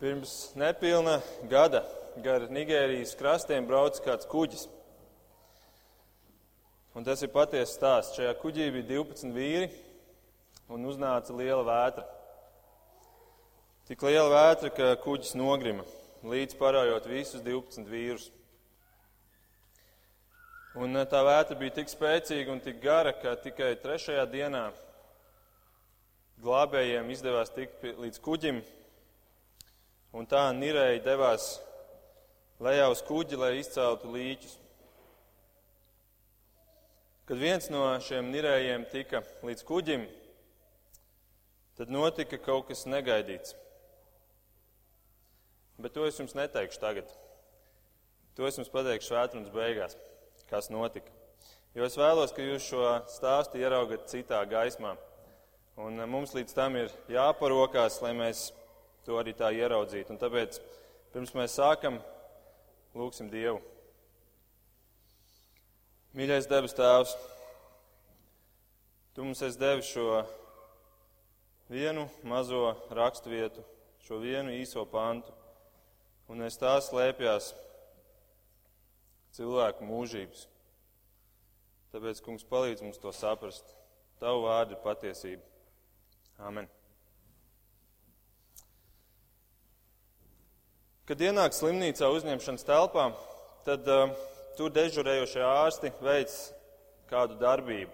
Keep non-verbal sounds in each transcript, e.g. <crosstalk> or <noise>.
Pirms nepilna gada gar Nigērijas krastiem brauca kāds kuģis. Un tas ir patiesa stāsts. Šajā kuģī bija 12 vīri un uznāca liela vētra. Tik liela vētra, ka kuģis nogrima, līdz parājot visus 12 vīrus. Un eh, tā vētra bija tik spēcīga un tik gara, ka tikai trešajā dienā glābējiem izdevās tikt līdz kuģim un tā Nirēja devās lejā uz kuģi, lai izceltu līķus. Kad viens no šiem nirējiem tika līdz kuģim, tad notika kaut kas negaidīts. Bet to es jums neteikšu tagad. To es jums pateikšu svētdienas beigās, kas notika. Jo es vēlos, ka jūs šo stāstu ieraugat citā gaismā. Un mums līdz tam ir jāparokās, lai mēs to arī tā ieraudzīt. Un tāpēc, pirms mēs sākam, lūgsim Dievu. Mīļais debes Tēvs, Tu mums esi devis šo vienu mazo raksturvietu, šo vienu īso pantu, un aiz tā slēpjas cilvēku mūžības. Tāpēc, kungs, palīdz mums to saprast. Tavu vārdu ir patiesība. Amen. Kad ienāk slimnīcā uzņemšanas telpā, tad uh, tur dežurējošie ārsti veic kādu darbību.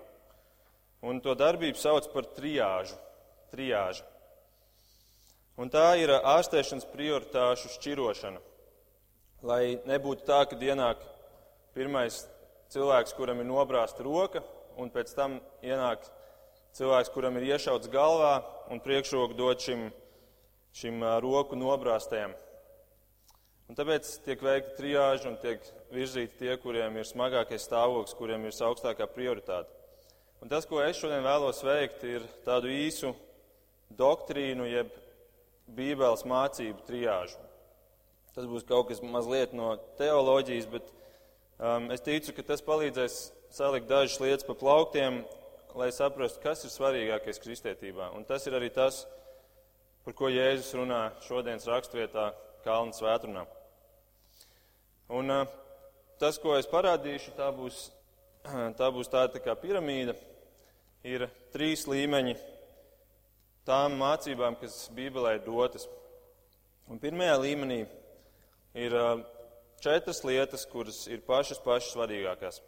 Un to darbību sauc par triāžu. triāžu. Un tā ir ārstēšanas prioritāšu šķirošana. Lai nebūtu tā, ka ienāk pirmais cilvēks, kuram ir nobrāzta roka, un pēc tam ienāk cilvēks, kuram ir iešauts galvā, un priekšroku dod šim, šim roku nobrāztajam. Un tāpēc tiek veikta triāža un tiek virzīti tie, kuriem ir smagākais stāvoklis, kuriem ir augstākā prioritāte. Un tas, ko es šodien vēlos veikt, ir tādu īsu doktrīnu, jeb Bībeles mācību triāžu. Tas būs kaut kas mazliet no teoloģijas, bet um, es ticu, ka tas palīdzēs salikt dažas lietas pa plauktiem, lai saprastu, kas ir svarīgākais kristietībā. Un tas ir arī tas, par ko Jēzus runā šodienas rakstvietā Kalnu svētrunā. Un tas, ko es parādīšu, tā būs, <clears throat> tā būs tāda tā kā piramīda. Ir trīs līmeņi tām mācībām, kas Bībelē ir dotas. Un pirmajā līmenī ir četras lietas, kuras ir pašas pašas svarīgākās.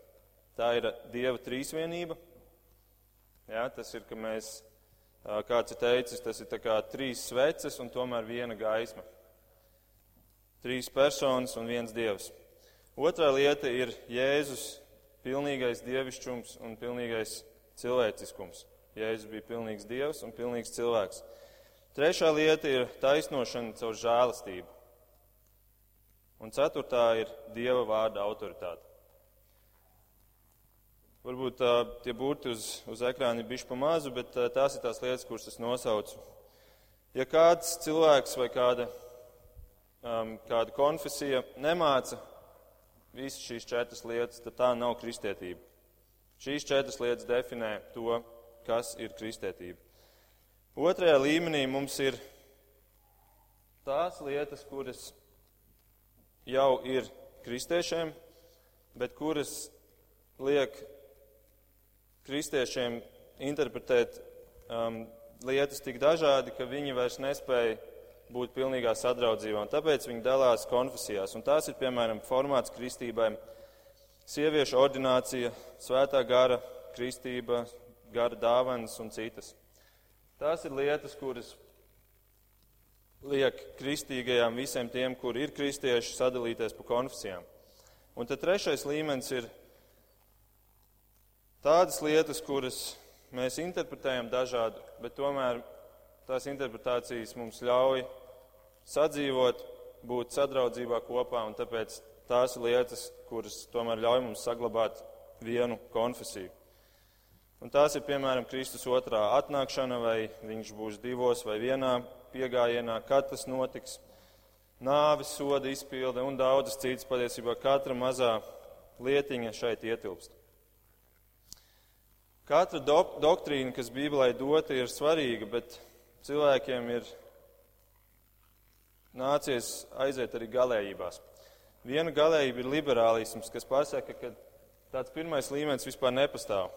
Tā ir Dieva trīsvienība. Jā, tas ir, ka mēs, kāds ir teicis, tas ir kā trīs sveces un tomēr viena gaisma trīs personas un viens dievs. Otrā lieta ir Jēzus pilnīgais dievišķums un pilnīgais cilvēciskums. Jēzus bija pilnīgs dievs un pilnīgs cilvēks. Trešā lieta ir taisnošana caur žēlastību. Un ceturtā ir dieva vārda autoritāte. Varbūt tā, tie burti uz, uz ekrāna ir bijuši pa mazu, bet tās ir tās lietas, kuras es nosaucu. Ja kāds cilvēks vai kāda um, kāda konfesija nemāca visas šīs četras lietas, tad tā nav kristietība. Šīs četras lietas definē to, kas ir kristietība. Otrajā līmenī mums ir tās lietas, kuras jau ir kristiešiem, bet kuras liek kristiešiem interpretēt um, lietas tik dažādi, ka viņi vairs nespēja būt pilnīgā sadraudzībā, un tāpēc viņi dalās konfesijās. Un tās ir, piemēram, formāts kristībai, sieviešu ordinācija, svētā gara kristība, gara dāvanas un citas. Tās ir lietas, kuras liek kristīgajām visiem tiem, kuri ir kristieši, sadalīties pa konfesijām. Un tad trešais līmenis ir tādas lietas, kuras mēs interpretējam dažādi, bet tomēr tās interpretācijas mums ļauj sadzīvot, būt sadraudzībā kopā, un tāpēc tās ir lietas, kuras tomēr ļauj mums saglabāt vienu konfesiju. Un tās ir piemēram Kristus otrā atnākšana, vai viņš būs divos vai vienā piegājienā, kad tas notiks, nāvis, soda izpilde un daudzas citas patiesībā katra mazā lietiņa šeit ietilpst. Katra do doktrīna, kas Bībelē dota, ir svarīga, bet cilvēkiem ir nācies aiziet arī galējībās. Viena galējība ir liberālisms, kas pasaka, ka tāds pirmais līmenis vispār nepastāv.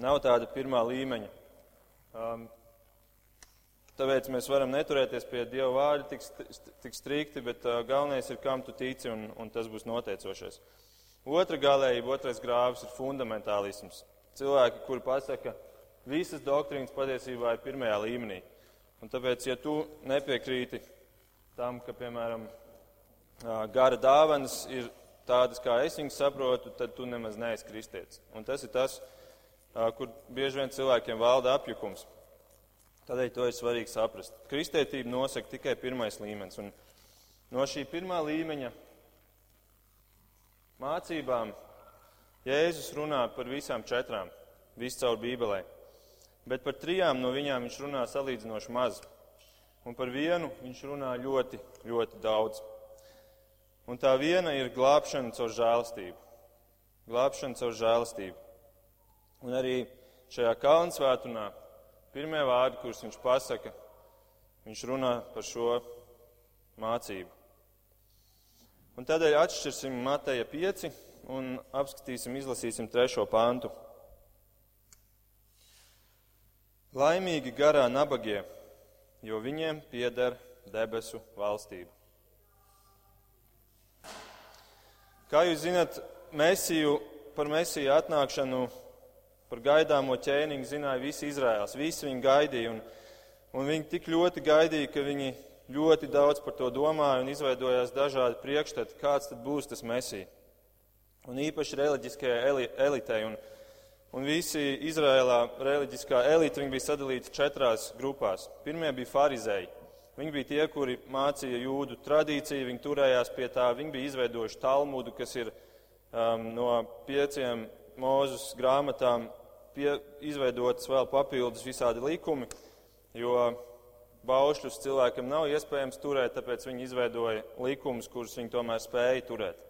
Nav tāda pirmā līmeņa. Um, tāpēc mēs varam neturēties pie Dieva vārda tik, tik strikti, bet uh, galvenais ir, kam tu tici, un, un tas būs noteicošais. Otra galējība, otrais grāvis ir fundamentālisms. Cilvēki, kuri pasaka, ka visas doktrīnas patiesībā ir pirmajā līmenī. Un tāpēc, ja tu nepiekrīti tam, ka, piemēram, gara dāvanas ir tādas, kā es viņas saprotu, tad tu nemaz neesi kristietis. Un tas ir tas, kur bieži vien cilvēkiem valda apjukums. Tādēļ to ir svarīgi saprast. Kristietība nosaka tikai pirmais līmenis. Un no šī pirmā līmeņa mācībām Jēzus runā par visām četrām, viscaur Bībelē. Bet par trijām no viņām viņš runā salīdzinoši maz. Un par vienu viņš runā ļoti, ļoti daudz. Un tā viena ir glābšana caur žēlastību. Glābšana caur žēlastību. Un arī šajā kalnsvētunā pirmie vārdi, kurus viņš pasaka, viņš runā par šo mācību. Un tādēļ atšķirsim Mateja 5 un apskatīsim, izlasīsim trešo pāntu. Laimīgi garā nabagie, jo viņiem pieder debesu valstība. Kā jūs zināt, Mēsiju, par Mēsiju atnākšanu, par gaidāmo ķēniņu zināja visi Izraels. Visi viņi gaidīja, un, un viņi tik ļoti gaidīja, ka viņi ļoti daudz par to domāja un izveidojās dažādi priekšstati, kāds tad būs tas Mēsija. Un īpaši reliģiskajai elitei. Un, un visi Izrēlā reliģiskā elite bija sadalīti četrās grupās. Pirmie bija farizēji. Viņi bija tie, kuri mācīja jūdu tradīciju, viņi turējās pie tā, viņi bija izveidojuši Talmudu, kas ir um, no pieciem mūzus grāmatām pie, izveidotas vēl papildus visādi likumi, jo baušļus cilvēkam nav iespējams turēt, tāpēc viņi izveidoja likumus, kurus viņi tomēr spēja turēt.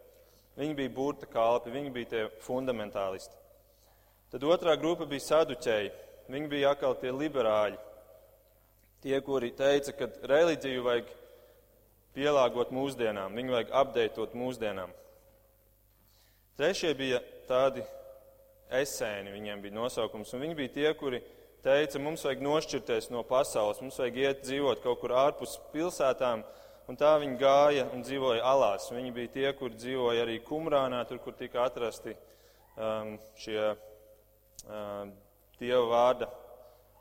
Viņi bija burta kalpi, viņi bija tie fundamentālisti. Tad otrā grupa bija saduķēji, viņi bija atkal tie liberāļi, tie, kuri teica, ka reliģiju vajag pielāgot mūsdienām, viņu vajag apdeitot mūsdienām. Trešie bija tādi esēni, viņiem bija nosaukums, un viņi bija tie, kuri teica, mums vajag nošķirties no pasaules, mums vajag iet dzīvot kaut kur ārpus pilsētām, un tā viņi gāja un dzīvoja alās. Viņi bija tie, kuri dzīvoja arī Kumrānā, tur, kur tika atrasti um, šie dieva vārda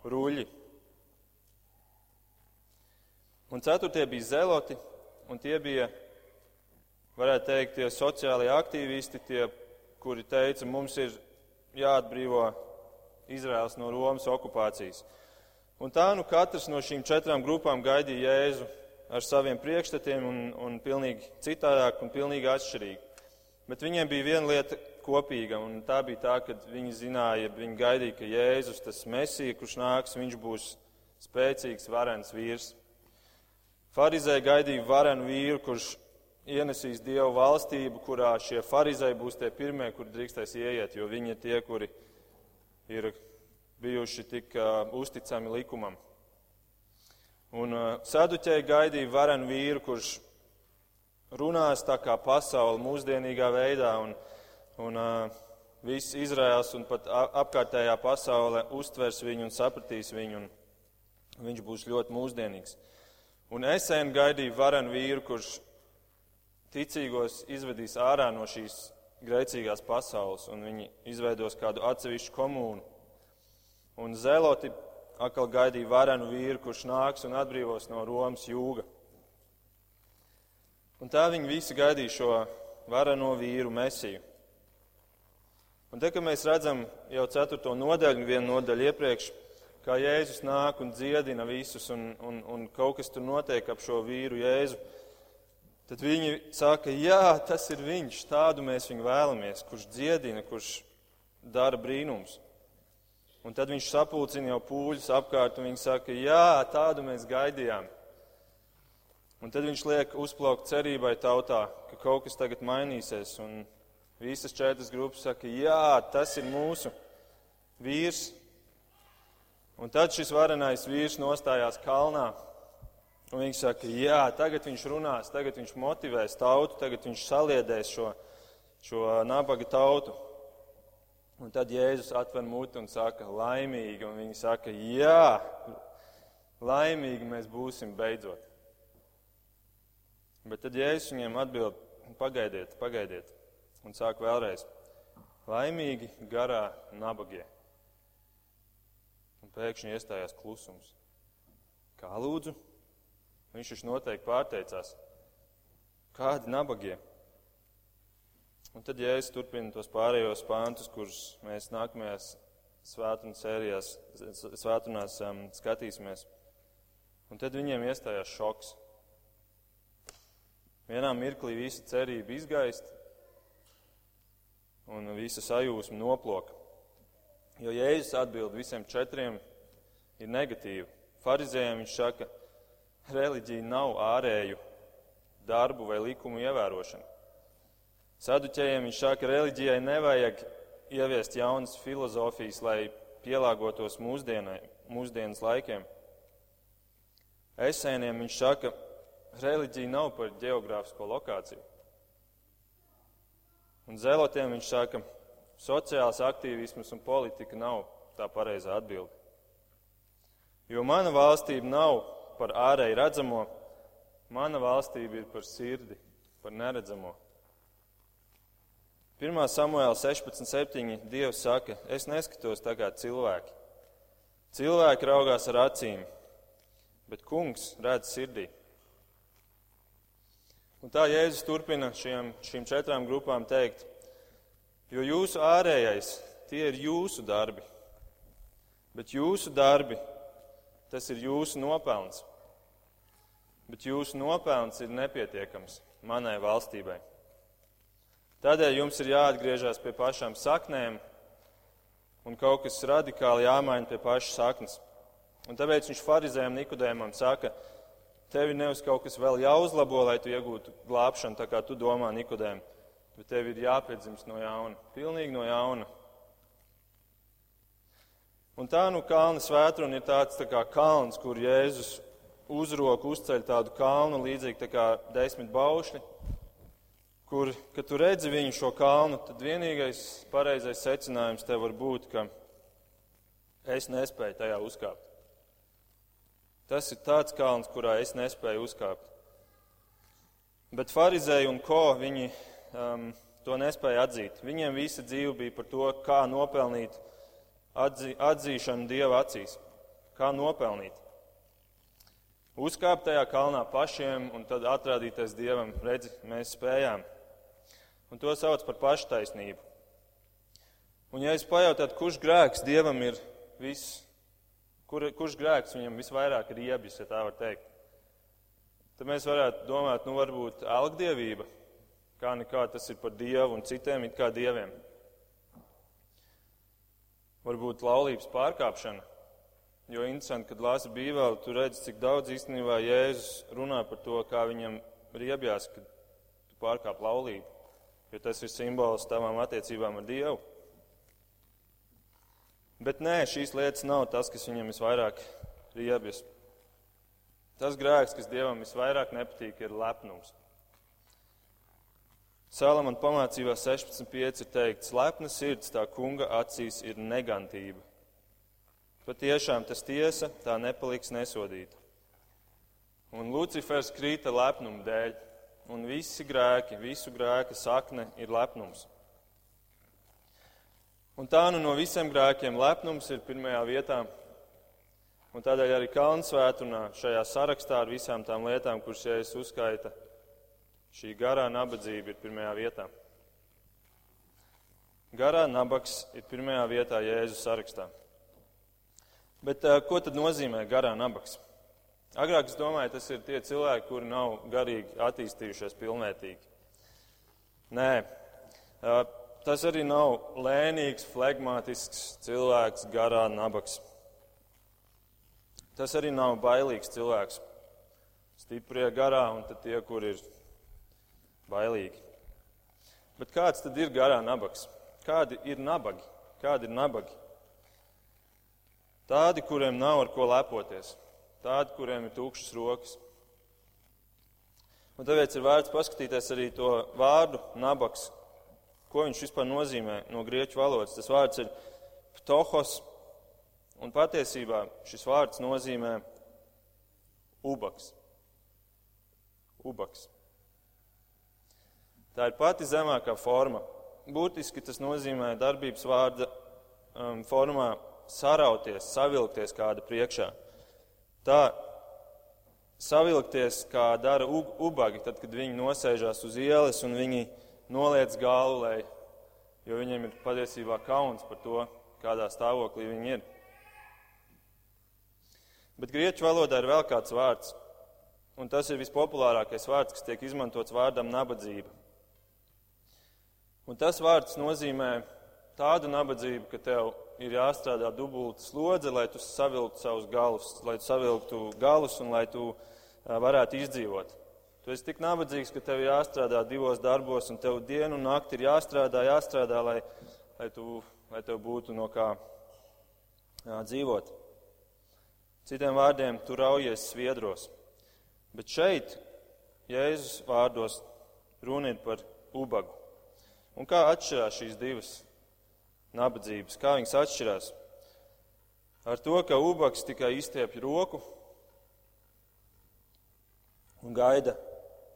ruļi. Un ceturtie bija zeloti, un tie bija, varētu teikt, tie sociālie aktīvisti, tie, kuri teica, mums ir jāatbrīvo Izraels no Romas okupācijas. Un tā nu katrs no šīm četrām grupām gaidīja Jēzu ar saviem priekšstatiem un, un pilnīgi citādāk un pilnīgi atšķirīgi. Bet viņiem bija viena lieta kopīga, un tā bija tā, ka viņi zināja, viņi gaidīja, ka Jēzus, tas mesija, kurš nāks, viņš būs spēcīgs, varens vīrs. Farizēji gaidīja varenu vīru, kurš ienesīs Dievu valstību, kurā šie farizēji būs tie pirmie, kuri drīkstēs ieiet, jo viņi ir tie, kuri ir bijuši tik uh, uzticami likumam. Un uh, saduķēji gaidīja varenu vīru, kurš runās tā kā pasauli mūsdienīgā veidā, un, un uh, viss Izraels un pat apkārtējā pasaule uztvers viņu un sapratīs viņu, un viņš būs ļoti mūsdienīgs. Un esen gaidīju varenu vīru, kurš ticīgos izvedīs ārā no šīs grēcīgās pasaules, un viņi izveidos kādu atsevišķu komūnu. Un zeloti atkal gaidīja varenu vīru, kurš nāks un atbrīvos no Romas jūga. Un tā viņi visi gaidīja šo vareno vīru mesiju. Un te, kad mēs redzam jau ceturto nodaļu, vienu nodaļu iepriekš, kā Jēzus nāk un dziedina visus, un, un, un kaut kas tur notiek ap šo vīru Jēzu, tad viņi saka, jā, tas ir viņš, tādu mēs viņu vēlamies, kurš dziedina, kurš dara brīnums. Un tad viņš sapulcina jau pūļus apkārt, un viņi saka, jā, tādu mēs gaidījām. Un tad viņš liek uzplaukt cerībai tautā, ka kaut kas tagad mainīsies, un visas četras grupas saka, jā, tas ir mūsu vīrs, Un tad šis varenais vīrs nostājās kalnā Un viņi saka, jā, tagad viņš runās, tagad viņš motivēs tautu, tagad viņš saliedēs šo, šo nabaga tautu. Un tad Jēzus atver muti un saka, laimīgi, un viņi saka, jā, laimīgi mēs būsim beidzot. Bet tad Jēzus viņiem atbild, pagaidiet, pagaidiet, un sāk vēlreiz, laimīgi garā nabagie. Un pēkšņi iestājās klusums. Kā lūdzu? Viņš taču noteikti pārteicās. Kādi nabagie? Un tad, ja es turpinu tos pārējos pāntus, kurus mēs nākamajās svētdienas sērijās, svētdienās um, skatīsimies, un tad viņiem iestājās šoks. Vienā mirklī visa cerība izgaist, un visa sajūsma noploka. Jo Jēzus atbild visiem četriem ir negatīva. Farizējiem viņš saka, ka reliģija nav ārēju darbu vai likumu ievērošana. Saduķējiem viņš saka, ka reliģijai nevajag ieviest jaunas filozofijas, lai pielāgotos mūsdienai, mūsdienas laikiem. Esēniem viņš saka, ka reliģija nav par geogrāfisko lokāciju. Un zelotiem viņš saka, ka sociāls aktīvisms un politika nav tā pareizā atbilde. Jo mana valstība nav par ārēji redzamo, mana valstība ir par sirdi, par neredzamo. 1. samuēlā 16.7. Dievs saka, es neskatos tā kā cilvēki. Cilvēki raugās ar acīm, bet kungs redz sirdī. Un tā Jēzus turpina šiem, šīm četrām grupām teikt, jo jūsu ārējais, tie ir jūsu darbi, bet jūsu darbi, tas ir jūsu nopelns bet jūsu nopelns ir nepietiekams manai valstībai. Tādēļ jums ir jāatgriežas pie pašām saknēm un kaut kas radikāli jāmaina pie pašas saknes. Un tāpēc viņš farizējiem Nikodēmam saka, tevi nevis kaut kas vēl jāuzlabo, lai tu iegūtu glābšanu, tā kā tu domā Nikodēm, bet tev ir jāpiedzimst no jauna, pilnīgi no jauna. Un tā nu kalna svētruna ir tāds tā kā kalns, kur Jēzus uzroku uzceļ tādu kalnu, līdzīgi tā kā desmit baušļi, kur, kad tu redzi viņu šo kalnu, tad vienīgais pareizais secinājums tev var būt, ka es nespēju tajā uzkāpt. Tas ir tāds kalns, kurā es nespēju uzkāpt. Bet farizēji un ko viņi um, to nespēja atzīt. Viņiem visa dzīve bija par to, kā nopelnīt atzī, atzīšanu Dieva acīs. Kā nopelnīt. Uzkāpt tajā kalnā pašiem un tad atrādīties Dievam, redzi, mēs spējām. Un to sauc par paštaisnību. Un ja es pajautātu, kurš grēks Dievam ir viss, kur, kurš grēks viņam visvairāk ir iebis, ja tā var teikt, tad mēs varētu domāt, nu varbūt algdievība, kā nekā tas ir par Dievu un citiem it kā dieviem. Varbūt laulības pārkāpšana, Jo interesanti, kad lāsi bībeli, tu redzi, cik daudz īstenībā Jēzus runā par to, kā viņam riebjās, kad tu pārkāp laulību. Jo tas ir simbols tavām attiecībām ar Dievu. Bet nē, šīs lietas nav tas, kas viņam visvairāk riebjas. Tas grēks, kas Dievam visvairāk nepatīk, ir lepnums. Salamana pamācībā 16.5 ir teikts, lepna sirds tā kunga acīs ir negantība Patiešām tas tiesa, tā nepaliks nesodīta. Un Lucifers krīta lepnuma dēļ, un visi grēki, visu grēka sakne ir lepnums. Un tā nu no visiem grēkiem lepnums ir pirmajā vietā, un tādēļ arī Kalnsvētunā šajā sarakstā ar visām tām lietām, kuras Jēzus uzskaita, šī garā nabadzība ir pirmajā vietā. Garā nabaks ir pirmajā vietā Jēzus sarakstā. Bet uh, ko tad nozīmē garā nabaks? Agrāk es domāju, tas ir tie cilvēki, kuri nav garīgi attīstījušies pilnvērtīgi. Nē, uh, tas arī nav lēnīgs, flegmātisks cilvēks, garā nabaks. Tas arī nav bailīgs cilvēks. Stiprie garā un tie, kur ir bailīgi. Bet kāds tad ir garā nabaks? Kādi ir nabagi? Kādi ir nabagi? Tādi, kuriem nav ar ko lepoties, tādi, kuriem ir tukšas rokas, Un tāpēc ir vērts paskatīties arī to vārdu nabaks, ko viņš vispār nozīmē no grieķu valodas. Tas vārds ir ptohos, un patiesībā šis vārds nozīmē ubaks. Ubaks. Tā ir pati zemākā forma. Būtiski tas nozīmē darbības vārda um, formā sarauties, savilkties kāda priekšā. Tā savilkties, kā dara ubagi, tad, kad viņi nosēžās uz ielas un viņi noliec galvu, lai, jo viņiem ir patiesībā kauns par to, kādā stāvoklī viņi ir. Bet grieķu valodā ir vēl kāds vārds, un tas ir vispopulārākais vārds, kas tiek izmantots vārdam nabadzība. Un tas vārds nozīmē tādu nabadzību, ka tev ir jāstrādā dubulta slodze, lai tu savilktu savus galus, lai tu savilktu galus un lai tu varētu izdzīvot. Tu esi tik nabadzīgs, ka tev jāstrādā divos darbos, un tev dienu un nakti ir jāstrādā, jāstrādā, lai, lai, tu, lai tev būtu no kā jā, dzīvot. Citiem vārdiem, tu raujies sviedros. Bet šeit, Jēzus vārdos, runa ir par ubagu. Un kā atšķirās šīs divas nabadzības. Kā viņas atšķirās? Ar to, ka ubaks tikai izstiepj roku un gaida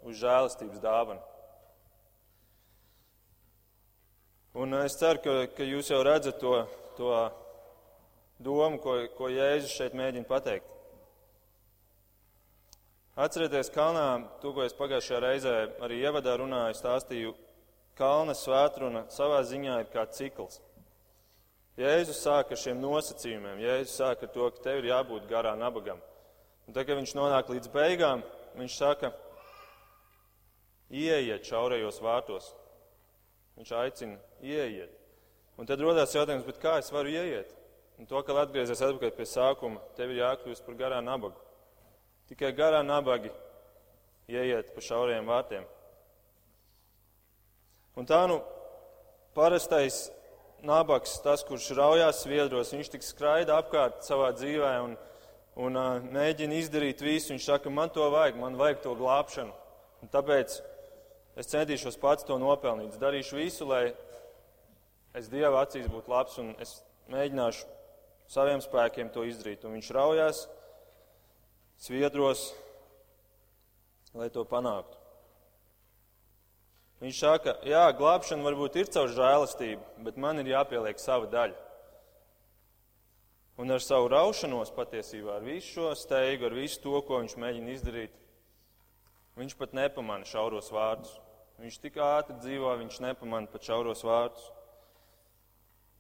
uz žēlastības dāvanu. Un es ceru, ka, ka jūs jau redzat to, to domu, ko, ko Jēzus šeit mēģina pateikt. Atcerieties, kalnā, to, ko es pagājušajā reizē arī ievadā runāju, stāstīju, kalna svētruna savā ziņā ir kā cikls. Jēzus sāk ar šiem nosacījumiem. Jēzus sāk ar to, ka tev ir jābūt garā nabagam. Un tad, kad viņš nonāk līdz beigām, viņš saka, ieiet šaurajos vārtos. Viņš aicina, ieiet. Un tad rodās jautājums, kā es varu ieiet? Un to, ka atgriezies atpakaļ pie sākuma, tev ir jākļūst par garā nabagu. Tikai garā nabagi ieiet pa šaurajiem vārtiem. Un tā nu parastais nabaks, tas, kurš raujās sviedros, viņš tik skraida apkārt savā dzīvē un, un uh, mēģina izdarīt visu. Viņš saka, man to vajag, man vajag to glābšanu. Un tāpēc es centīšos pats to nopelnīt. Es darīšu visu, lai es Dieva acīs būtu labs un es mēģināšu saviem spēkiem to izdarīt. Un viņš raujās sviedros, lai to panāktu. Viņš saka, jā, glābšana varbūt ir caur žēlastību, bet man ir jāpieliek sava daļa. Un ar savu raušanos patiesībā, ar visu šo steigu, ar visu to, ko viņš mēģina izdarīt, viņš pat nepamana šauros vārdus. Viņš tik ātri dzīvo, viņš nepamana pat šauros vārdus.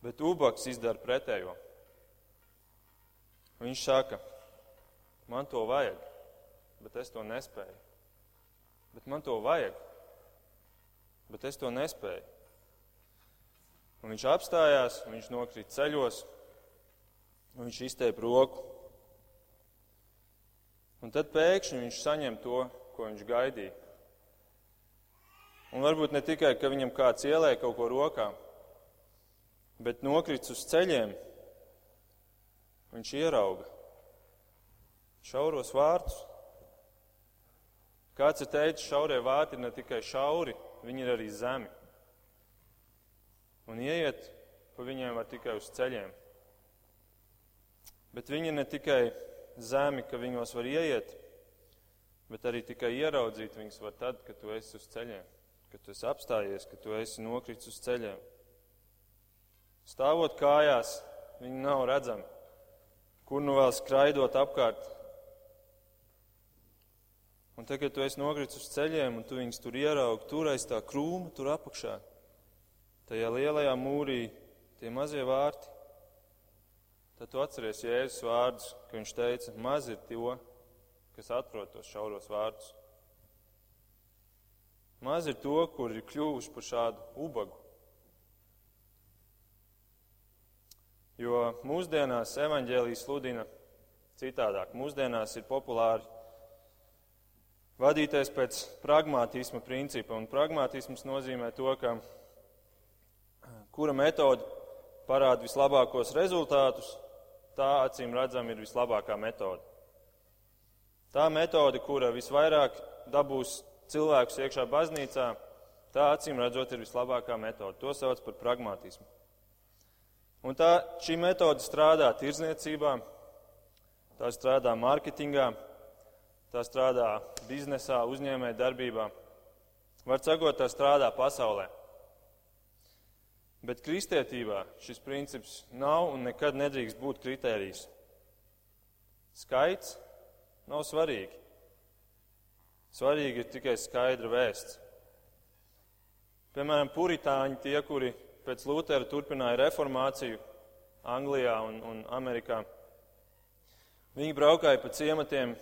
Bet ubaks izdara pretējo. Viņš saka, man to vajag, bet es to nespēju. Bet man to vajag bet es to nespēju. Un viņš apstājās, viņš nokrīt ceļos, un viņš izteipa roku. Un tad pēkšņi viņš saņem to, ko viņš gaidīja. Un varbūt ne tikai, ka viņam kāds ielēja kaut ko rokā, bet nokrits uz ceļiem, viņš ierauga šauros vārtus. Kāds ir teicis, šaurie vārti ir ne tikai šauri, viņi ir arī zemi. Un ieiet pa viņiem var tikai uz ceļiem. Bet viņi ir ne tikai zemi, ka viņos var ieiet, bet arī tikai ieraudzīt viņus var tad, kad tu esi uz ceļiem, kad tu esi apstājies, kad tu esi nokrits uz ceļiem. Stāvot kājās, viņi nav redzami. Kur nu vēl skraidot apkārt, Un tagad, kad tu esi nokritis uz ceļiem un tu viņus tur ieraugi, tur aiz tā krūma, tur apakšā, tajā lielajā mūrī, tie mazie vārti, tad tu atceries Jēzus vārdus, ka viņš teica, maz ir to, kas atrod tos šauros vārdus. Maz ir to, kur ir kļuvuši par šādu ubagu. Jo mūsdienās evaņģēlijas sludina citādāk. Mūsdienās ir populāri vadīties pēc pragmatisma principa. Un pragmatisms nozīmē to, ka kura metode parāda vislabākos rezultātus, tā acīm redzam ir vislabākā metode. Tā metode, kura visvairāk dabūs cilvēkus iekšā baznīcā, tā acīm redzot ir vislabākā metode. To sauc par pragmatismu. Un tā šī metode strādā tirzniecībā, tā strādā mārketingā, tā strādā biznesā, uzņēmē darbībā. Var sakot, tā strādā pasaulē. Bet kristietībā šis princips nav un nekad nedrīkst būt kritērijs. Skaits nav svarīgi. Svarīgi ir tikai skaidra vēsts. Piemēram, puritāņi, tie, kuri pēc Lutera turpināja reformāciju Anglijā un, un Amerikā, viņi braukāja pa ciematiem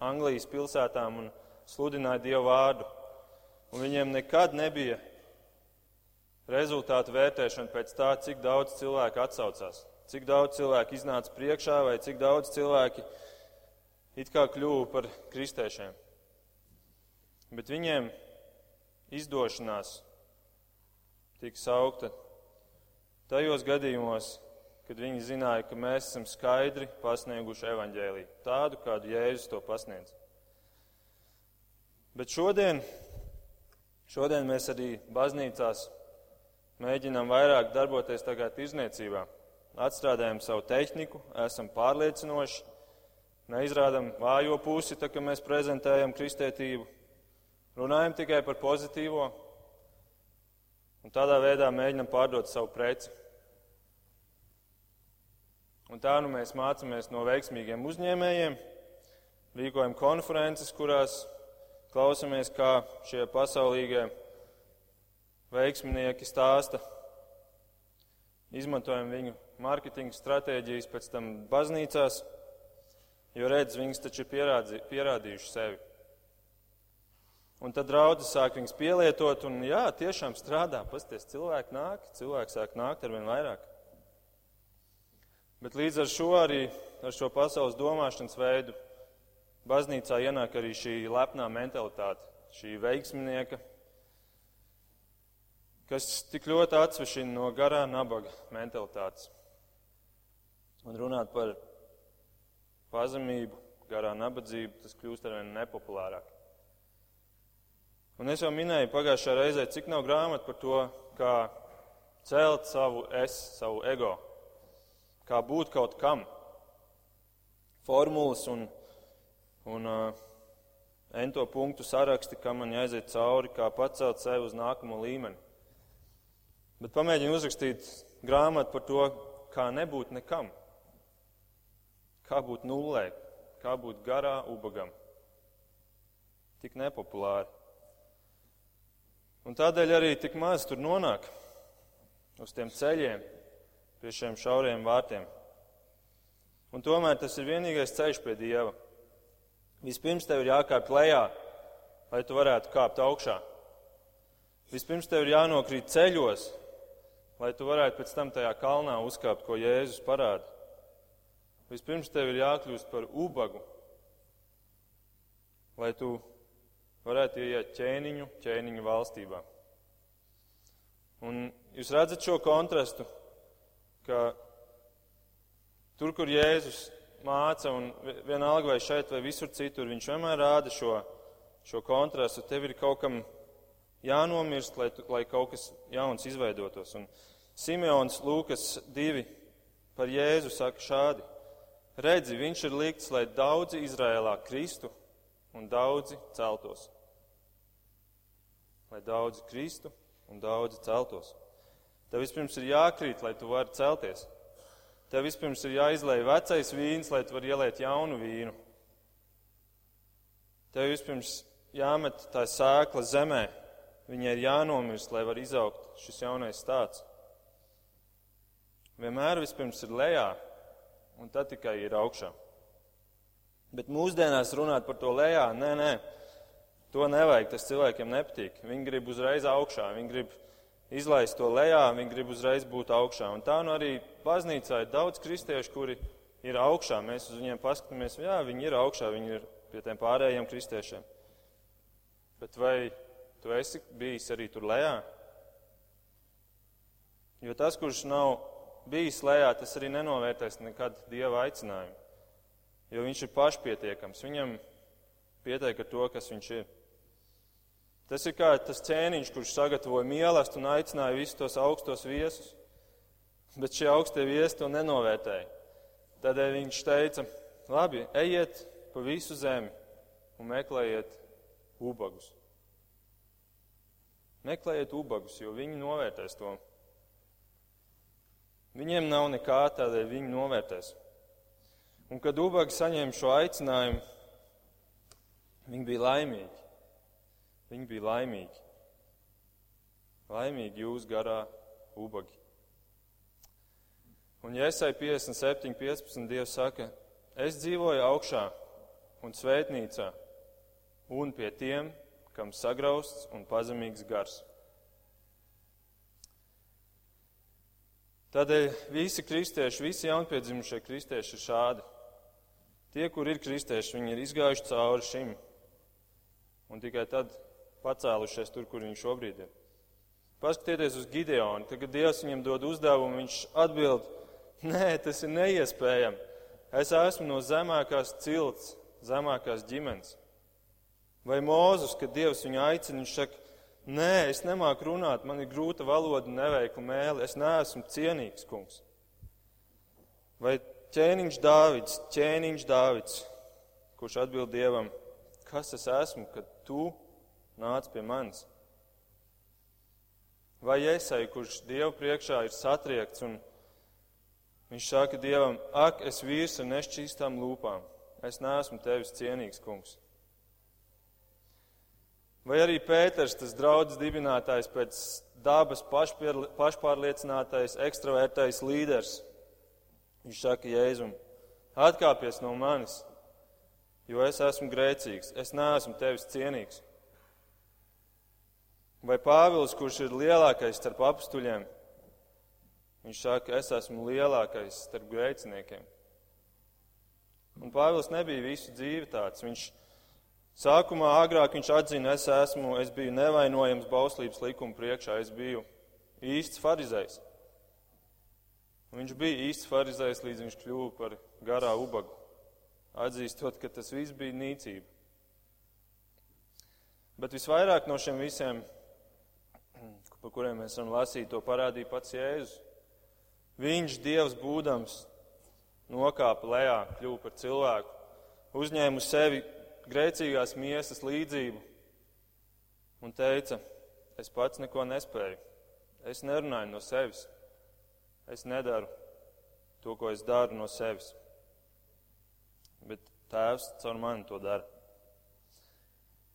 Anglijas pilsētām un sludināja Dievu vārdu. Un viņiem nekad nebija rezultātu vērtēšana pēc tā, cik daudz cilvēku atsaucās, cik daudz cilvēku iznāca priekšā vai cik daudz cilvēki it kā kļuva par kristiešiem. Bet viņiem izdošanās tika saukta tajos gadījumos, kad viņi zināja, ka mēs esam skaidri pasnieguši evaņģēlīju, tādu, kādu Jēzus to pasniedz. Bet šodien, šodien mēs arī baznīcās mēģinām vairāk darboties tagad izniecībā. Atstrādājam savu tehniku, esam pārliecinoši, neizrādam vājo pusi, tā kā mēs prezentējam kristētību, runājam tikai par pozitīvo un tādā veidā mēģinam pārdot savu preci. Un tā nu mēs mācāmies no veiksmīgiem uzņēmējiem, rīkojam konferences, kurās klausamies, kā šie pasaulīgie veiksminieki stāsta. Izmantojam viņu mārketinga stratēģijas pēc tam baznīcās, jo redz, viņas taču ir pierādzi, pierādījuši sevi. Un tad draudzes sāk viņus pielietot, un jā, tiešām strādā. Pasties, cilvēki nāk, cilvēki sāk nākt ar vien vairāk. Bet līdz ar šo arī, ar šo pasaules domāšanas veidu, baznīcā ienāk arī šī lepnā mentalitāte, šī veiksminieka, kas tik ļoti atsvešina no garā nabaga mentalitātes. Un runāt par pazemību, garā nabadzību, tas kļūst arvien nepopulārāk. Un es jau minēju pagājušajā reizē, cik nav grāmatu par to, kā celt savu es, savu ego kā būt kaut kam. Formulas un, un uh, ento punktu saraksti, kā man jāiziet cauri, kā pacelt sevi uz nākamo līmeni. Bet pamēģinu uzrakstīt grāmatu par to, kā nebūt nekam. Kā būt nullē, kā būt garā ubagam. Tik nepopulāri. Un tādēļ arī tik maz tur nonāk uz tiem ceļiem, pie šiem šauriem vārtiem. Un tomēr tas ir vienīgais ceļš pie Dieva. Vispirms tev ir jākāpj lejā, lai tu varētu kāpt augšā. Vispirms tev ir jānokrīt ceļos, lai tu varētu pēc tam tajā kalnā uzkāpt, ko Jēzus parāda. Vispirms tev ir jākļūst par ubagu, lai tu varētu ieiet ķēniņu, ķēniņu valstībā. Un jūs redzat šo kontrastu ka tur, kur Jēzus māca, un vienalga vai šeit, vai visur citur, viņš vienmēr rāda šo, šo kontrastu. Tev ir kaut kam jānomirst, lai, lai kaut kas jauns izveidotos. Un Simeons Lūkas divi par Jēzu saka šādi. Redzi, viņš ir likts, lai daudzi Izrēlā kristu un daudzi celtos. Lai daudzi kristu un daudzi celtos. Tev vispirms ir jākrīt, lai tu vari celties. Tev vispirms ir jāizlai vecais vīns, lai tu vari ieliet jaunu vīnu. Tev vispirms jāmet tā sēkla zemē. Viņai ir jānomirst, lai var izaugt šis jaunais stāsts. Vienmēr vispirms ir lejā, un tad tikai ir augšā. Bet mūsdienās runāt par to lejā, nē, nē, to nevajag, tas cilvēkiem nepatīk. Viņi grib uzreiz augšā, viņi grib izlaist to lejā, viņi grib uzreiz būt augšā. Un tā nu arī baznīcā ir daudz kristiešu, kuri ir augšā. Mēs uz viņiem paskatāmies, jā, viņi ir augšā, viņi ir pie tiem pārējiem kristiešiem. Bet vai tu esi bijis arī tur lejā? Jo tas, kurš nav bijis lejā, tas arī nenovērtēs nekad dieva aicinājumu. Jo viņš ir pašpietiekams. Viņam pietiek ar to, kas viņš ir. Tas ir kā tas ķēniņš, kurš sagatavoja mīlestību un aicināja visus tos augstos viesus. Bet šie augstie viesi to nenovērtēja. Tādēļ viņš teica, labi, ejiet pa visu zemi un meklējiet ubagus. Meklējiet ubagus, jo viņi novērtēs to. Viņiem nav nekā, tādēļ viņi novērtēs. Un kad ubagi saņēma šo aicinājumu, viņi bija laimīgi. Viņi bija laimīgi. Laimīgi jūs garā ubagi. Un Jēzai 57, 15 Dievs saka, es dzīvoju augšā un svētnīcā un pie tiem, kam sagrausts un pazemīgs gars. Tādēļ visi kristieši, visi jaunpiedzimušie kristieši ir šādi. Tie, kur ir kristieši, viņi ir izgājuši cauri šim un tikai tad pacēlušies tur, kur viņi šobrīd ir. Paskatieties uz Gideonu. Tagad Dievs viņam dod uzdevumu, viņš atbild, nē, tas ir neiespējami. Es esmu no zemākās cilts, zemākās ģimenes. Vai Mūzus, kad Dievs viņu aicina, viņš saka, nē, es nemāku runāt, man ir grūta valoda, neveikla mēlē, es neesmu cienīgs kungs. Vai ķēniņš Dāvids, ķēniņš Dāvids, kurš atbild Dievam, kas es esmu, kad tu nāc pie manis? Vai Iesai, kurš Dievu priekšā ir satriekts un viņš saka Dievam, ak, es vīrs ar nešķīstām lūpām, es neesmu tevis cienīgs, kungs. Vai arī Pēters, tas draudzes dibinātājs, pēc dabas pašpārliecinātais, ekstravērtais līderis. Viņš saka Jēzum, atkāpies no manis, jo es esmu grēcīgs, es neesmu tevis cienīgs. Vai Pāvils, kurš ir lielākais starp apstuļiem, viņš saka, es esmu lielākais starp grēciniekiem. Un Pāvils nebija visu dzīvi tāds. Viņš Sākumā agrāk viņš atzina, es esmu, es biju nevainojams bauslības likuma priekšā, es biju īsts farizējs. Un viņš bija īsts farizējs, līdz viņš kļuva par garā ubagu, atzīstot, ka tas viss bija nīcība. Bet visvairāk no šiem visiem, par kuriem mēs varam lasīt, to parādīja pats Jēzus. Viņš, Dievs būdams, nokāpa lejā, kļuva par cilvēku, uzņēma uz sevi grēcīgās miesas līdzību un teica, es pats neko nespēju, es nerunāju no sevis, es nedaru to, ko es daru no sevis, bet Tēvs caur mani to dara.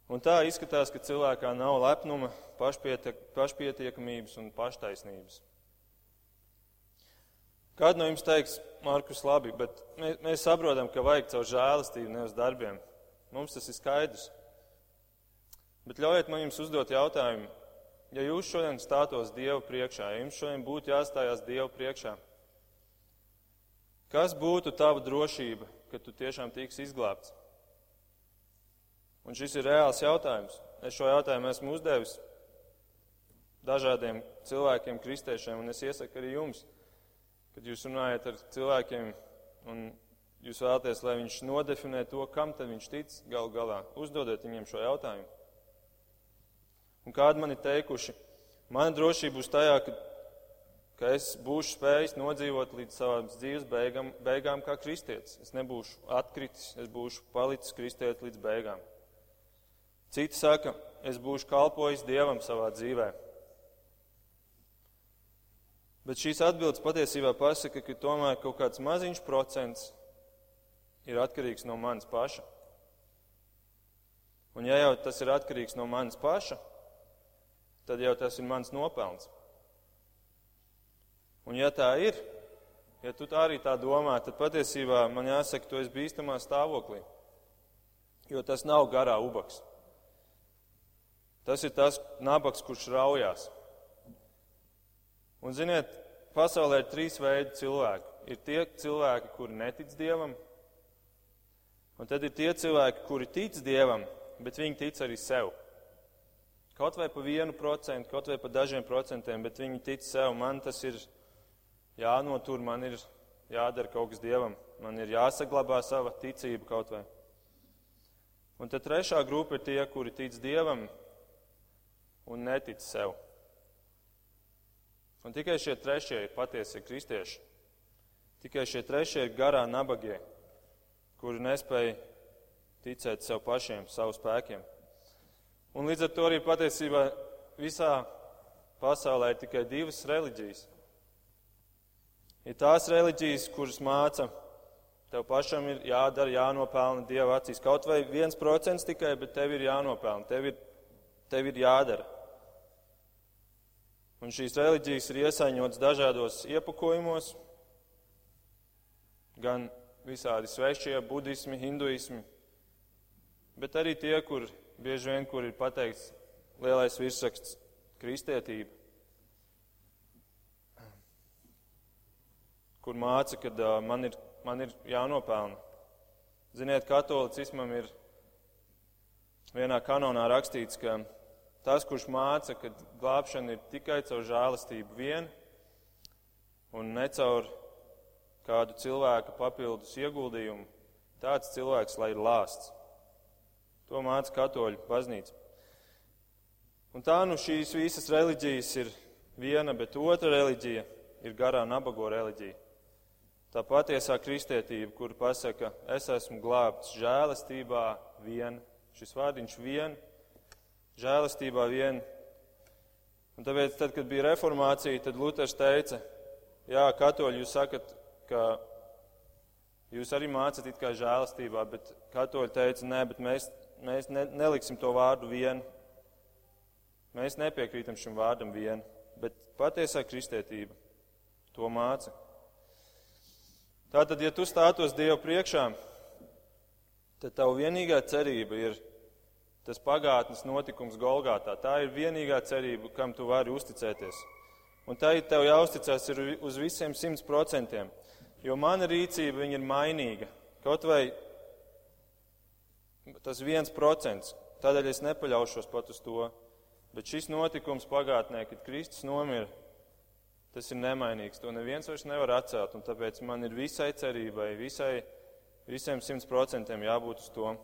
Un tā izskatās, ka cilvēkā nav lepnuma, pašpietiekamības un paštaisnības. Kāds no jums teiks, Markus, labi, bet mēs, mēs saprotam, ka vajag caur žēlastību, nevis darbiem. Mums tas ir skaidrs. Bet ļaujiet man jums uzdot jautājumu. Ja jūs šodien stātos Dievu priekšā, ja jums šodien būtu jāstājās Dievu priekšā, kas būtu tava drošība, ka tu tiešām tiksi izglābts? Un šis ir reāls jautājums. Es šo jautājumu esmu uzdevis dažādiem cilvēkiem, kristiešiem, un es iesaku arī jums, kad jūs runājat ar cilvēkiem un jūs vēlaties, lai viņš nodefinē to, kam tad viņš tic gal galā. Uzdodiet viņiem šo jautājumu. Un kādi man ir teikuši, mana drošība būs tajā, ka, ka es būšu spējis nodzīvot līdz savām dzīves beigām, beigām kā kristietis. Es nebūšu atkritis, es būšu palicis kristietis līdz beigām. Citi saka, es būšu kalpojis Dievam savā dzīvē. Bet šīs atbildes patiesībā pasaka, ka tomēr kaut kāds maziņš procents ir atkarīgs no manis paša. Un ja jau tas ir atkarīgs no manis paša, tad jau tas ir mans nopelns. Un ja tā ir, ja tu tā arī tā domā, tad patiesībā man jāsaka, tu esi bīstamā stāvoklī. Jo tas nav garā ubaks. Tas ir tas nabaks, kurš raujās. Un ziniet, pasaulē ir trīs veidi cilvēku. Ir tie cilvēki, kuri netic Dievam, Un tad ir tie cilvēki, kuri tic Dievam, bet viņi tic arī sev. Kaut vai pa vienu procentu, kaut vai pa dažiem procentiem, bet viņi tic sev. Man tas ir jānotur, man ir jādara kaut kas Dievam, man ir jāsaglabā sava ticība kaut vai. Un tad trešā grupa ir tie, kuri tic Dievam, un netic sev. Un tikai šie trešie ir patiesie kristieši. Tikai šie trešie ir garā nabagie, kuri nespēja ticēt sev pašiem, savu spēkiem. Un līdz ar to arī patiesībā visā pasaulē ir tikai divas reliģijas. Ir tās reliģijas, kuras māca, tev pašam ir jādara, jānopelna Dieva acīs. Kaut vai viens procents tikai, bet tev ir jānopelna, tev ir, tev ir jādara. Un šīs reliģijas ir iesaņotas dažādos iepakojumos, gan visādi svešie, budismi, hinduismi, bet arī tie, kur bieži vien kur ir pateikts lielais virsraksts - kristietība, kur māca, ka man, ir, man ir jānopelna. Ziniet, katolicismam ir vienā kanonā rakstīts, ka tas, kurš māca, ka glābšana ir tikai caur žēlastību vien un ne caur kādu cilvēku papildus ieguldījumu, tāds cilvēks, lai ir lāsts. To māca katoļu baznīca. Un tā nu šīs visas reliģijas ir viena, bet otra reliģija ir garā nabago reliģija. Tā patiesā kristietība, kur pasaka, es esmu glābts žēlastībā vien, šis vārdiņš vien, žēlastībā vien. Un tāpēc, tad, kad bija reformācija, tad Luters teica, jā, katoļi, jūs sakat, ka jūs arī mācat it kā žēlastībā, bet katoļi teica, nē, bet mēs, mēs ne, neliksim to vārdu vien. Mēs nepiekrītam šim vārdam vien, bet patiesā kristietība to māca. Tātad, ja tu stātos Dievu priekšā, tad tavu vienīgā cerība ir tas pagātnes notikums Golgātā. Tā ir vienīgā cerība, kam tu vari uzticēties. Un tā ir tev jāuzticas uz visiem simt procentiem. Jo mana rīcība ir mainīga. Kaut vai tas viens procents. Tādēļ es nepaļaušos pat uz to. Bet šis notikums pagātnē, kad Kristus nomira, tas ir nemainīgs. To neviens vairs nevar atcelt. Un tāpēc man ir visai cerībai, visai, visiem simt procentiem jābūt uz to.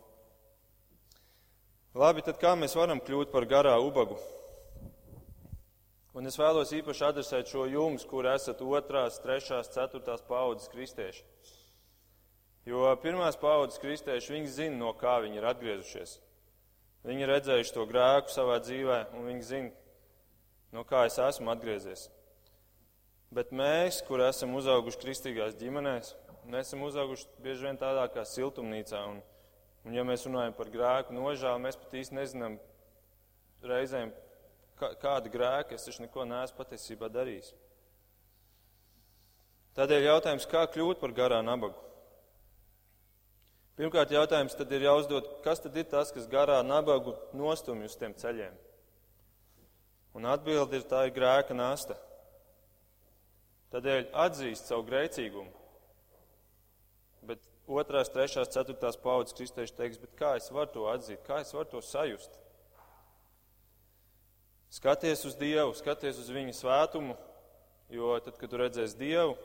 Labi, tad kā mēs varam kļūt par garā ubagu? Un es vēlos īpaši adresēt šo jums, kur esat otrās, trešās, ceturtās paudzes kristieši. Jo pirmās paudzes kristieši, viņi zina, no kā viņi ir atgriezušies. Viņi ir redzējuši to grēku savā dzīvē, un viņi zina, no kā es esmu atgriezies. Bet mēs, kur esam uzauguši kristīgās ģimenēs, mēs esam uzauguši bieži vien tādā kā siltumnīcā. Un, un ja mēs runājam par grēku nožēlu, mēs pat īsti nezinām reizēm, kādu grēku es taču neko neesmu patiesībā darījis. Tādēļ jautājums, kā kļūt par garā nabagu? Pirmkārt, jautājums tad ir jāuzdod, kas tad ir tas, kas garā nabagu nostumj uz tiem ceļiem? Un atbildi ir tā ir grēka nasta. Tādēļ atzīst savu grēcīgumu. Otrās, trešās, ceturtās paudzes kristieši teiks, bet kā es varu to atzīt, kā es varu to sajust? Skaties uz Dievu, skaties uz Viņa svētumu, jo tad, kad tu redzēsi Dievu,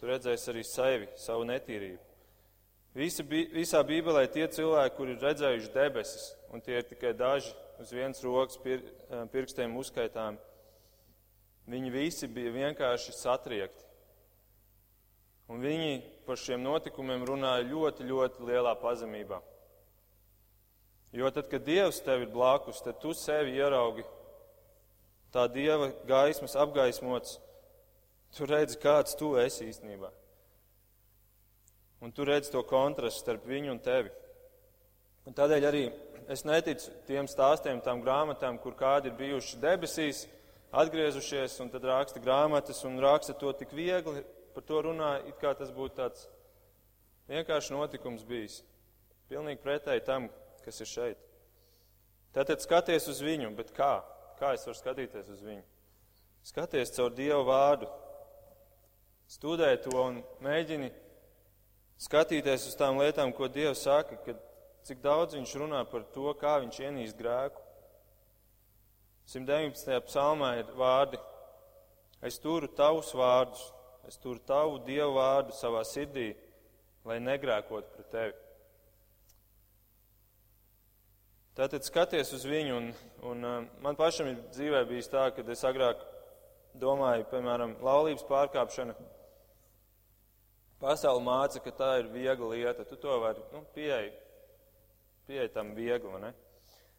tu redzēsi arī sevi, savu netīrību. Visi, visā Bībelē tie cilvēki, kuri ir redzējuši debesis, un tie ir tikai daži uz vienas rokas pir, pirkstiem uzskaitām, viņi visi bija vienkārši satriekti. Un viņi par šiem notikumiem runāja ļoti, ļoti lielā pazemībā. Jo tad, kad Dievs tev ir blakus, tad tu sevi ieraugi tā dieva gaismas apgaismots, tu redzi, kāds tu esi īstenībā. Un tu redzi to kontrastu starp viņu un tevi. Un tādēļ arī es neticu tiem stāstiem, tām grāmatām, kur kādi ir bijuši debesīs, atgriezušies un tad raksta grāmatas un raksta to tik viegli, par to runā, it kā tas būtu tāds vienkārši notikums bijis. Pilnīgi pretēji tam, kas ir šeit. Tātad skaties uz viņu, bet kā? Kā es varu skatīties uz viņu? Skaties caur Dievu vārdu, studē to un mēģini skatīties uz tām lietām, ko Dievs saka, kad cik daudz viņš runā par to, kā viņš ienīst grēku. 119. psalmā ir vārdi: Es turu tavus vārdus, es turu tavu Dievu vārdu savā sirdī, lai negrēkot pret tevi. Tātad skaties uz viņu, un, un uh, man pašam ir dzīvē bijis tā, ka es agrāk domāju, piemēram, laulības pārkāpšana. Pasaule māca, ka tā ir viegla lieta. Tu to vari nu, pieeja, pieeja tam viegli. Ne?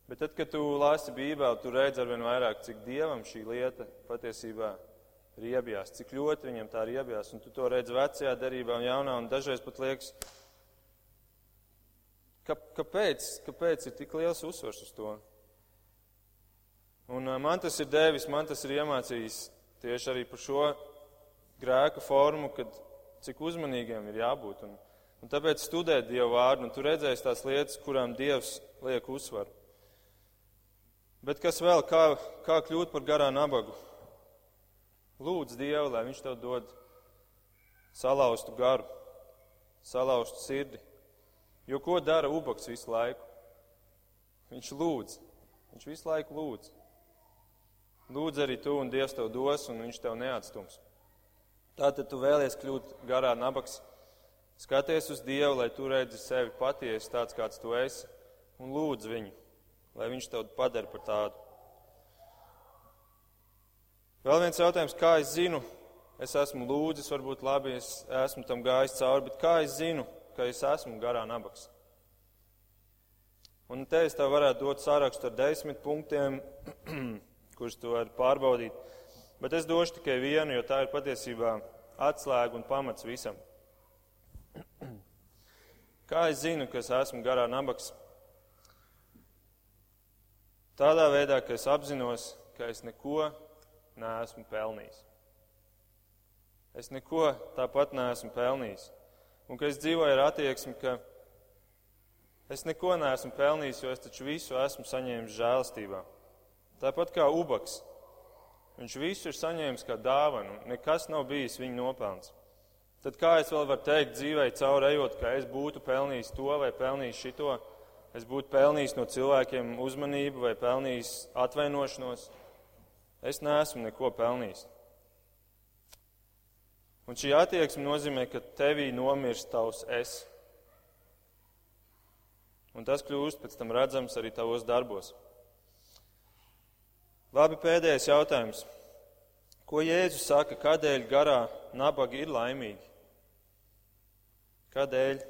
Bet tad, kad tu lasi Bībeli, tu redz arvien vairāk, cik dievam šī lieta patiesībā riebjās, cik ļoti viņam tā riebjās. Un tu to redz vecajā derībā un jaunā, un dažreiz pat liekas, Ka, kāpēc, kāpēc ir tik liels uzsvars uz to? Un man tas ir devis, man tas ir iemācījis tieši arī par šo grēka formu, kad cik uzmanīgiem ir jābūt. Un, un tāpēc studēt Dievu vārdu, un tu redzēsi tās lietas, kurām Dievs liek uzsvaru. Bet kas vēl, kā, kā kļūt par garā nabagu? Lūdz Dievu, lai Viņš tev dod salauztu garu, salauztu sirdi. Jo ko dara ubaks visu laiku? Viņš lūdz. Viņš visu laiku lūdz. Lūdz arī tu, un Dievs tev dos, un viņš tev neatstums. Tātad tu vēlies kļūt garā nabaks. Skaties uz Dievu, lai tu redzi sevi patiesi tāds, kāds tu esi, un lūdz viņu, lai viņš tev padara par tādu. Vēl viens jautājums, kā es zinu, es esmu lūdzis, varbūt labi, es esmu tam gājis cauri, bet kā es zinu, ka es esmu garā nabaks. Un te es tev varētu dot sārakstu ar desmit punktiem, <clears throat> kurus tu vari pārbaudīt. Bet es došu tikai vienu, jo tā ir patiesībā atslēga un pamats visam. <clears throat> Kā es zinu, ka es esmu garā nabaks? Tādā veidā, ka es apzinos, ka es neko neesmu pelnījis. Es neko tāpat neesmu pelnījis un ka es dzīvoju ar attieksmi, ka es neko neesmu pelnījis, jo es taču visu esmu saņēmis žēlastībā. Tāpat kā ubaks. Viņš visu ir saņēmis kā dāvanu, nekas nav bijis viņa nopelns. Tad kā es vēl varu teikt dzīvē cauri ejot, ka es būtu pelnījis to vai pelnījis šito, es būtu pelnījis no cilvēkiem uzmanību vai pelnījis atvainošanos? Es neesmu neko pelnījis. Un šī attieksme nozīmē, ka tevī nomirst tavs es. Un tas kļūst pēc tam redzams arī tavos darbos. Labi, pēdējais jautājums. Ko Jēzus saka, kādēļ garā nabagi ir laimīgi? Kādēļ?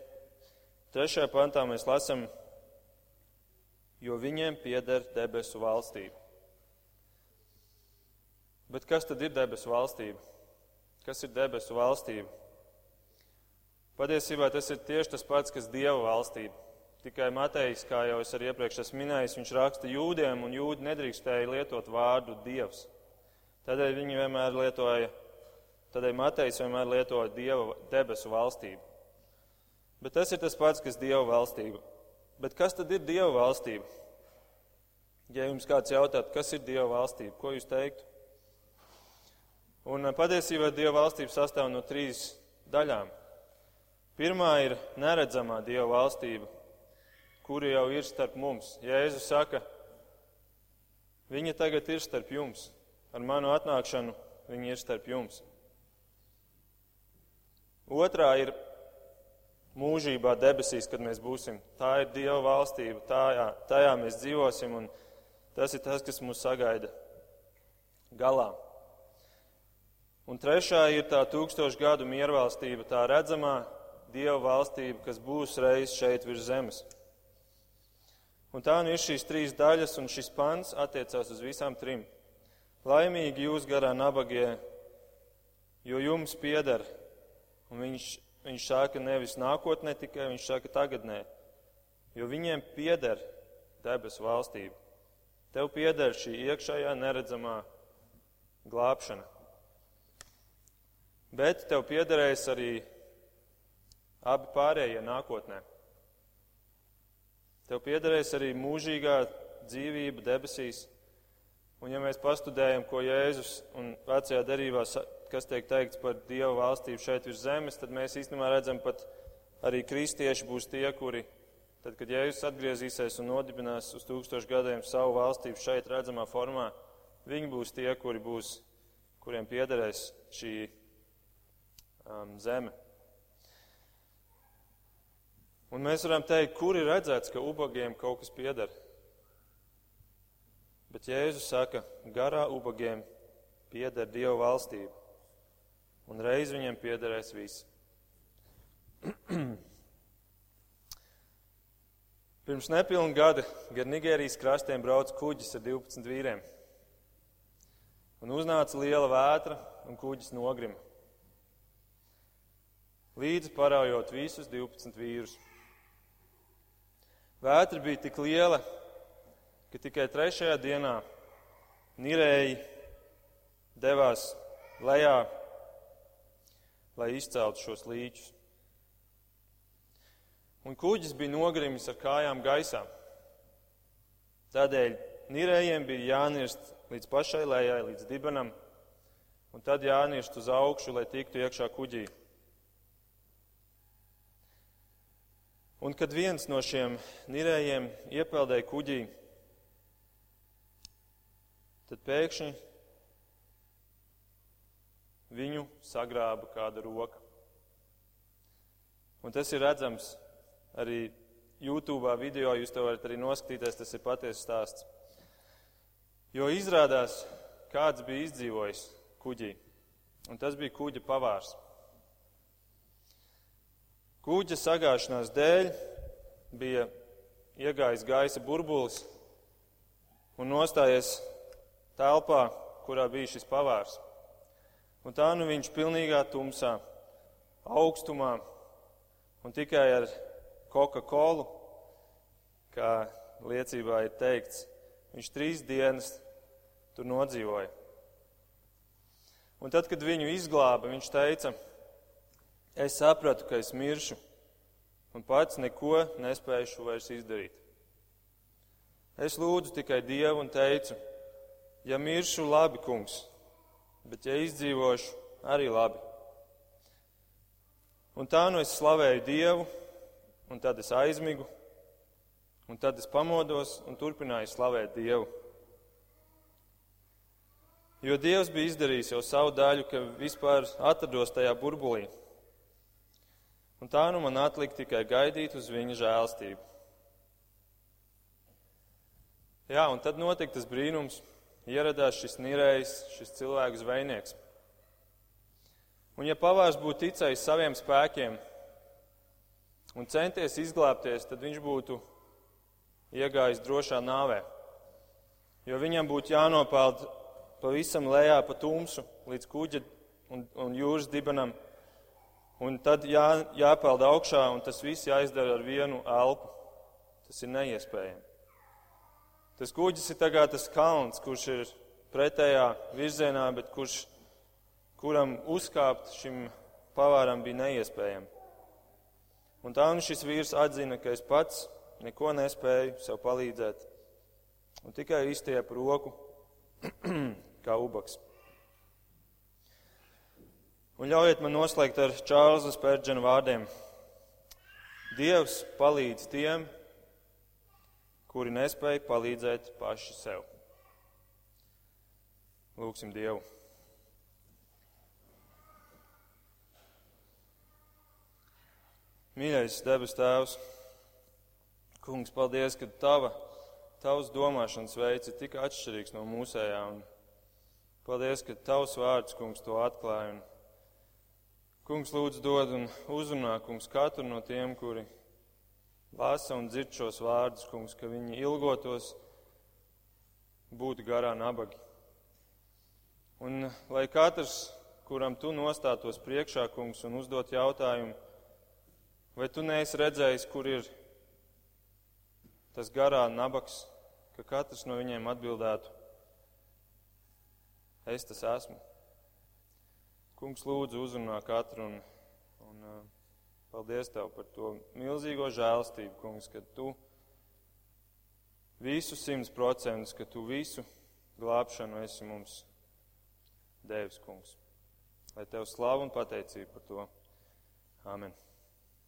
Trešajā pantā mēs lasām, jo viņiem pieder debesu valstība. Bet kas tad ir debesu valstība? Kas ir debesu valstība? Patiesībā tas ir tieši tas pats, kas Dieva valstība. Tikai Matejs, kā jau es arī iepriekš esmu minējis, viņš raksta jūdiem, un jūdi nedrīkstēja lietot vārdu Dievs. Tādēļ viņi vienmēr lietoja, tādēļ Matejs vienmēr lietoja Dieva debesu valstību. Bet tas ir tas pats, kas Dieva valstība. Bet kas tad ir Dieva valstība? Ja jums kāds jautātu, kas ir Dieva valstība, ko jūs teiktu? Un patiesībā Dieva valstība sastāv no trīs daļām. Pirmā ir neredzamā Dieva valstība, kura jau ir starp mums. Jēzus saka, viņa tagad ir starp jums. Ar manu atnākšanu viņa ir starp jums. Otrā ir mūžībā debesīs, kad mēs būsim. Tā ir Dieva valstība, tajā, tajā mēs dzīvosim, un tas ir tas, kas mūs sagaida galā. Un trešā ir tā tūkstošu gadu miervalstība, tā redzamā Dieva valstība, kas būs reiz šeit virs zemes. Un tā nu ir šīs trīs daļas, un šis pants attiecās uz visām trim. Laimīgi jūs garā nabagie, jo jums pieder, un viņš, viņš saka nevis nākotnē tikai, viņš saka tagadnē, jo viņiem pieder debesu valstība. Tev pieder šī iekšējā neredzamā glābšana. Bet tev piederēs arī abi pārējie nākotnē. Tev piederēs arī mūžīgā dzīvība debesīs. Un ja mēs pastudējam, ko Jēzus un vecajā derībā, kas tiek teikts par Dievu valstību šeit virs zemes, tad mēs īstenībā redzam, pat arī kristieši būs tie, kuri, tad, kad Jēzus atgriezīsies un nodibinās uz tūkstošu gadiem savu valstību šeit redzamā formā, viņi būs tie, kuri būs, kuriem piederēs šī um, zeme. Un mēs varam teikt, kur ir redzēts, ka ubagiem kaut kas pieder. Bet Jēzus saka, garā ubagiem pieder Dieva valstība, un reiz viņiem piederēs viss. <clears throat> Pirms nepilna gada gar Nigērijas krastiem brauca kuģis ar 12 vīriem. Un uznāca liela vētra, un kuģis nogrima. Līdzi paraujot visus 12 vīrus. Vētra bija tik liela, ka tikai trešajā dienā nirēji devās lejā, lai izceltu šos līķus. Un kuģis bija nogrimis ar kājām gaisā. Tādēļ nirējiem bija jānirst līdz pašai lejai, līdz dibenam, un tad jānirst uz augšu, lai tiktu iekšā kuģī. Un kad viens no šiem nirējiem iepeldēja kuģī, tad pēkšņi viņu sagrāba kāda roka. Un tas ir redzams arī YouTube video, jūs to varat arī noskatīties, tas ir patiesa stāsts. Jo izrādās, kāds bija izdzīvojis kuģī, un tas bija kuģa pavārs. Kūģa sagāšanās dēļ bija iegājis gaisa burbulis un nostājies telpā, kurā bija šis pavārs. Un tā nu viņš pilnīgā tumsā, augstumā un tikai ar Coca-Colu, kā liecībā ir teikts, viņš trīs dienas tur nodzīvoja. Un tad, kad viņu izglāba, viņš teica, es sapratu, ka es miršu, un pats neko nespējušu vairs izdarīt. Es lūdzu tikai Dievu un teicu, ja miršu, labi, kungs, bet ja izdzīvošu, arī labi. Un tā nu es slavēju Dievu, un tad es aizmigu, un tad es pamodos un turpināju slavēt Dievu. Jo Dievs bija izdarījis jau savu daļu, ka vispār atrados tajā burbulī. Un tā nu man atlika tikai gaidīt uz viņa žēlstību. Jā, un tad notika tas brīnums. Ieradās šis nirējs, šis cilvēku zvejnieks. Un ja pavārs būtu ticējis saviem spēkiem un centies izglābties, tad viņš būtu iegājis drošā nāvē. Jo viņam būtu jānopeld pavisam lejā pa tumsu līdz kuģa un, un jūras dibenam un tad jā, jāpeld augšā, un tas viss jāizdara ar vienu elpu. Tas ir neiespējami. Tas kuģis ir tagad tas kalns, kurš ir pretējā virzienā, bet kurš, kuram uzkāpt šim pavāram bija neiespējami. Un tā nu šis vīrs atzina, ka es pats neko nespēju sev palīdzēt, un tikai izstiepu roku <clears throat> kā ubaks. Un ļaujiet man noslēgt ar Čārlza Spērģena vārdiem. Dievs palīdz tiem, kuri nespēja palīdzēt paši sev. Lūksim Dievu. Mīļais debes Tēvs, Kungs, paldies, ka tava, tavs domāšanas veids ir tik atšķirīgs no mūsējām. Paldies, ka tavs vārds, Kungs, to atklāja. Un Kungs lūdzu dod un uzrunā, kungs, katru no tiem, kuri lasa un dzird šos vārdus, kungs, ka viņi ilgotos būt garā nabagi. Un lai katrs, kuram tu nostātos priekšā, kungs, un uzdot jautājumu, vai tu neesi redzējis, kur ir tas garā nabaks, ka katrs no viņiem atbildētu, es tas esmu. Kungs lūdzu uzrunā katru un, un uh, paldies Tev par to milzīgo žēlstību, Kungs, ka Tu visu simts procentus, ka Tu visu glābšanu esi mums devis, Kungs. Lai Tev slavu un pateicību par to. Amen.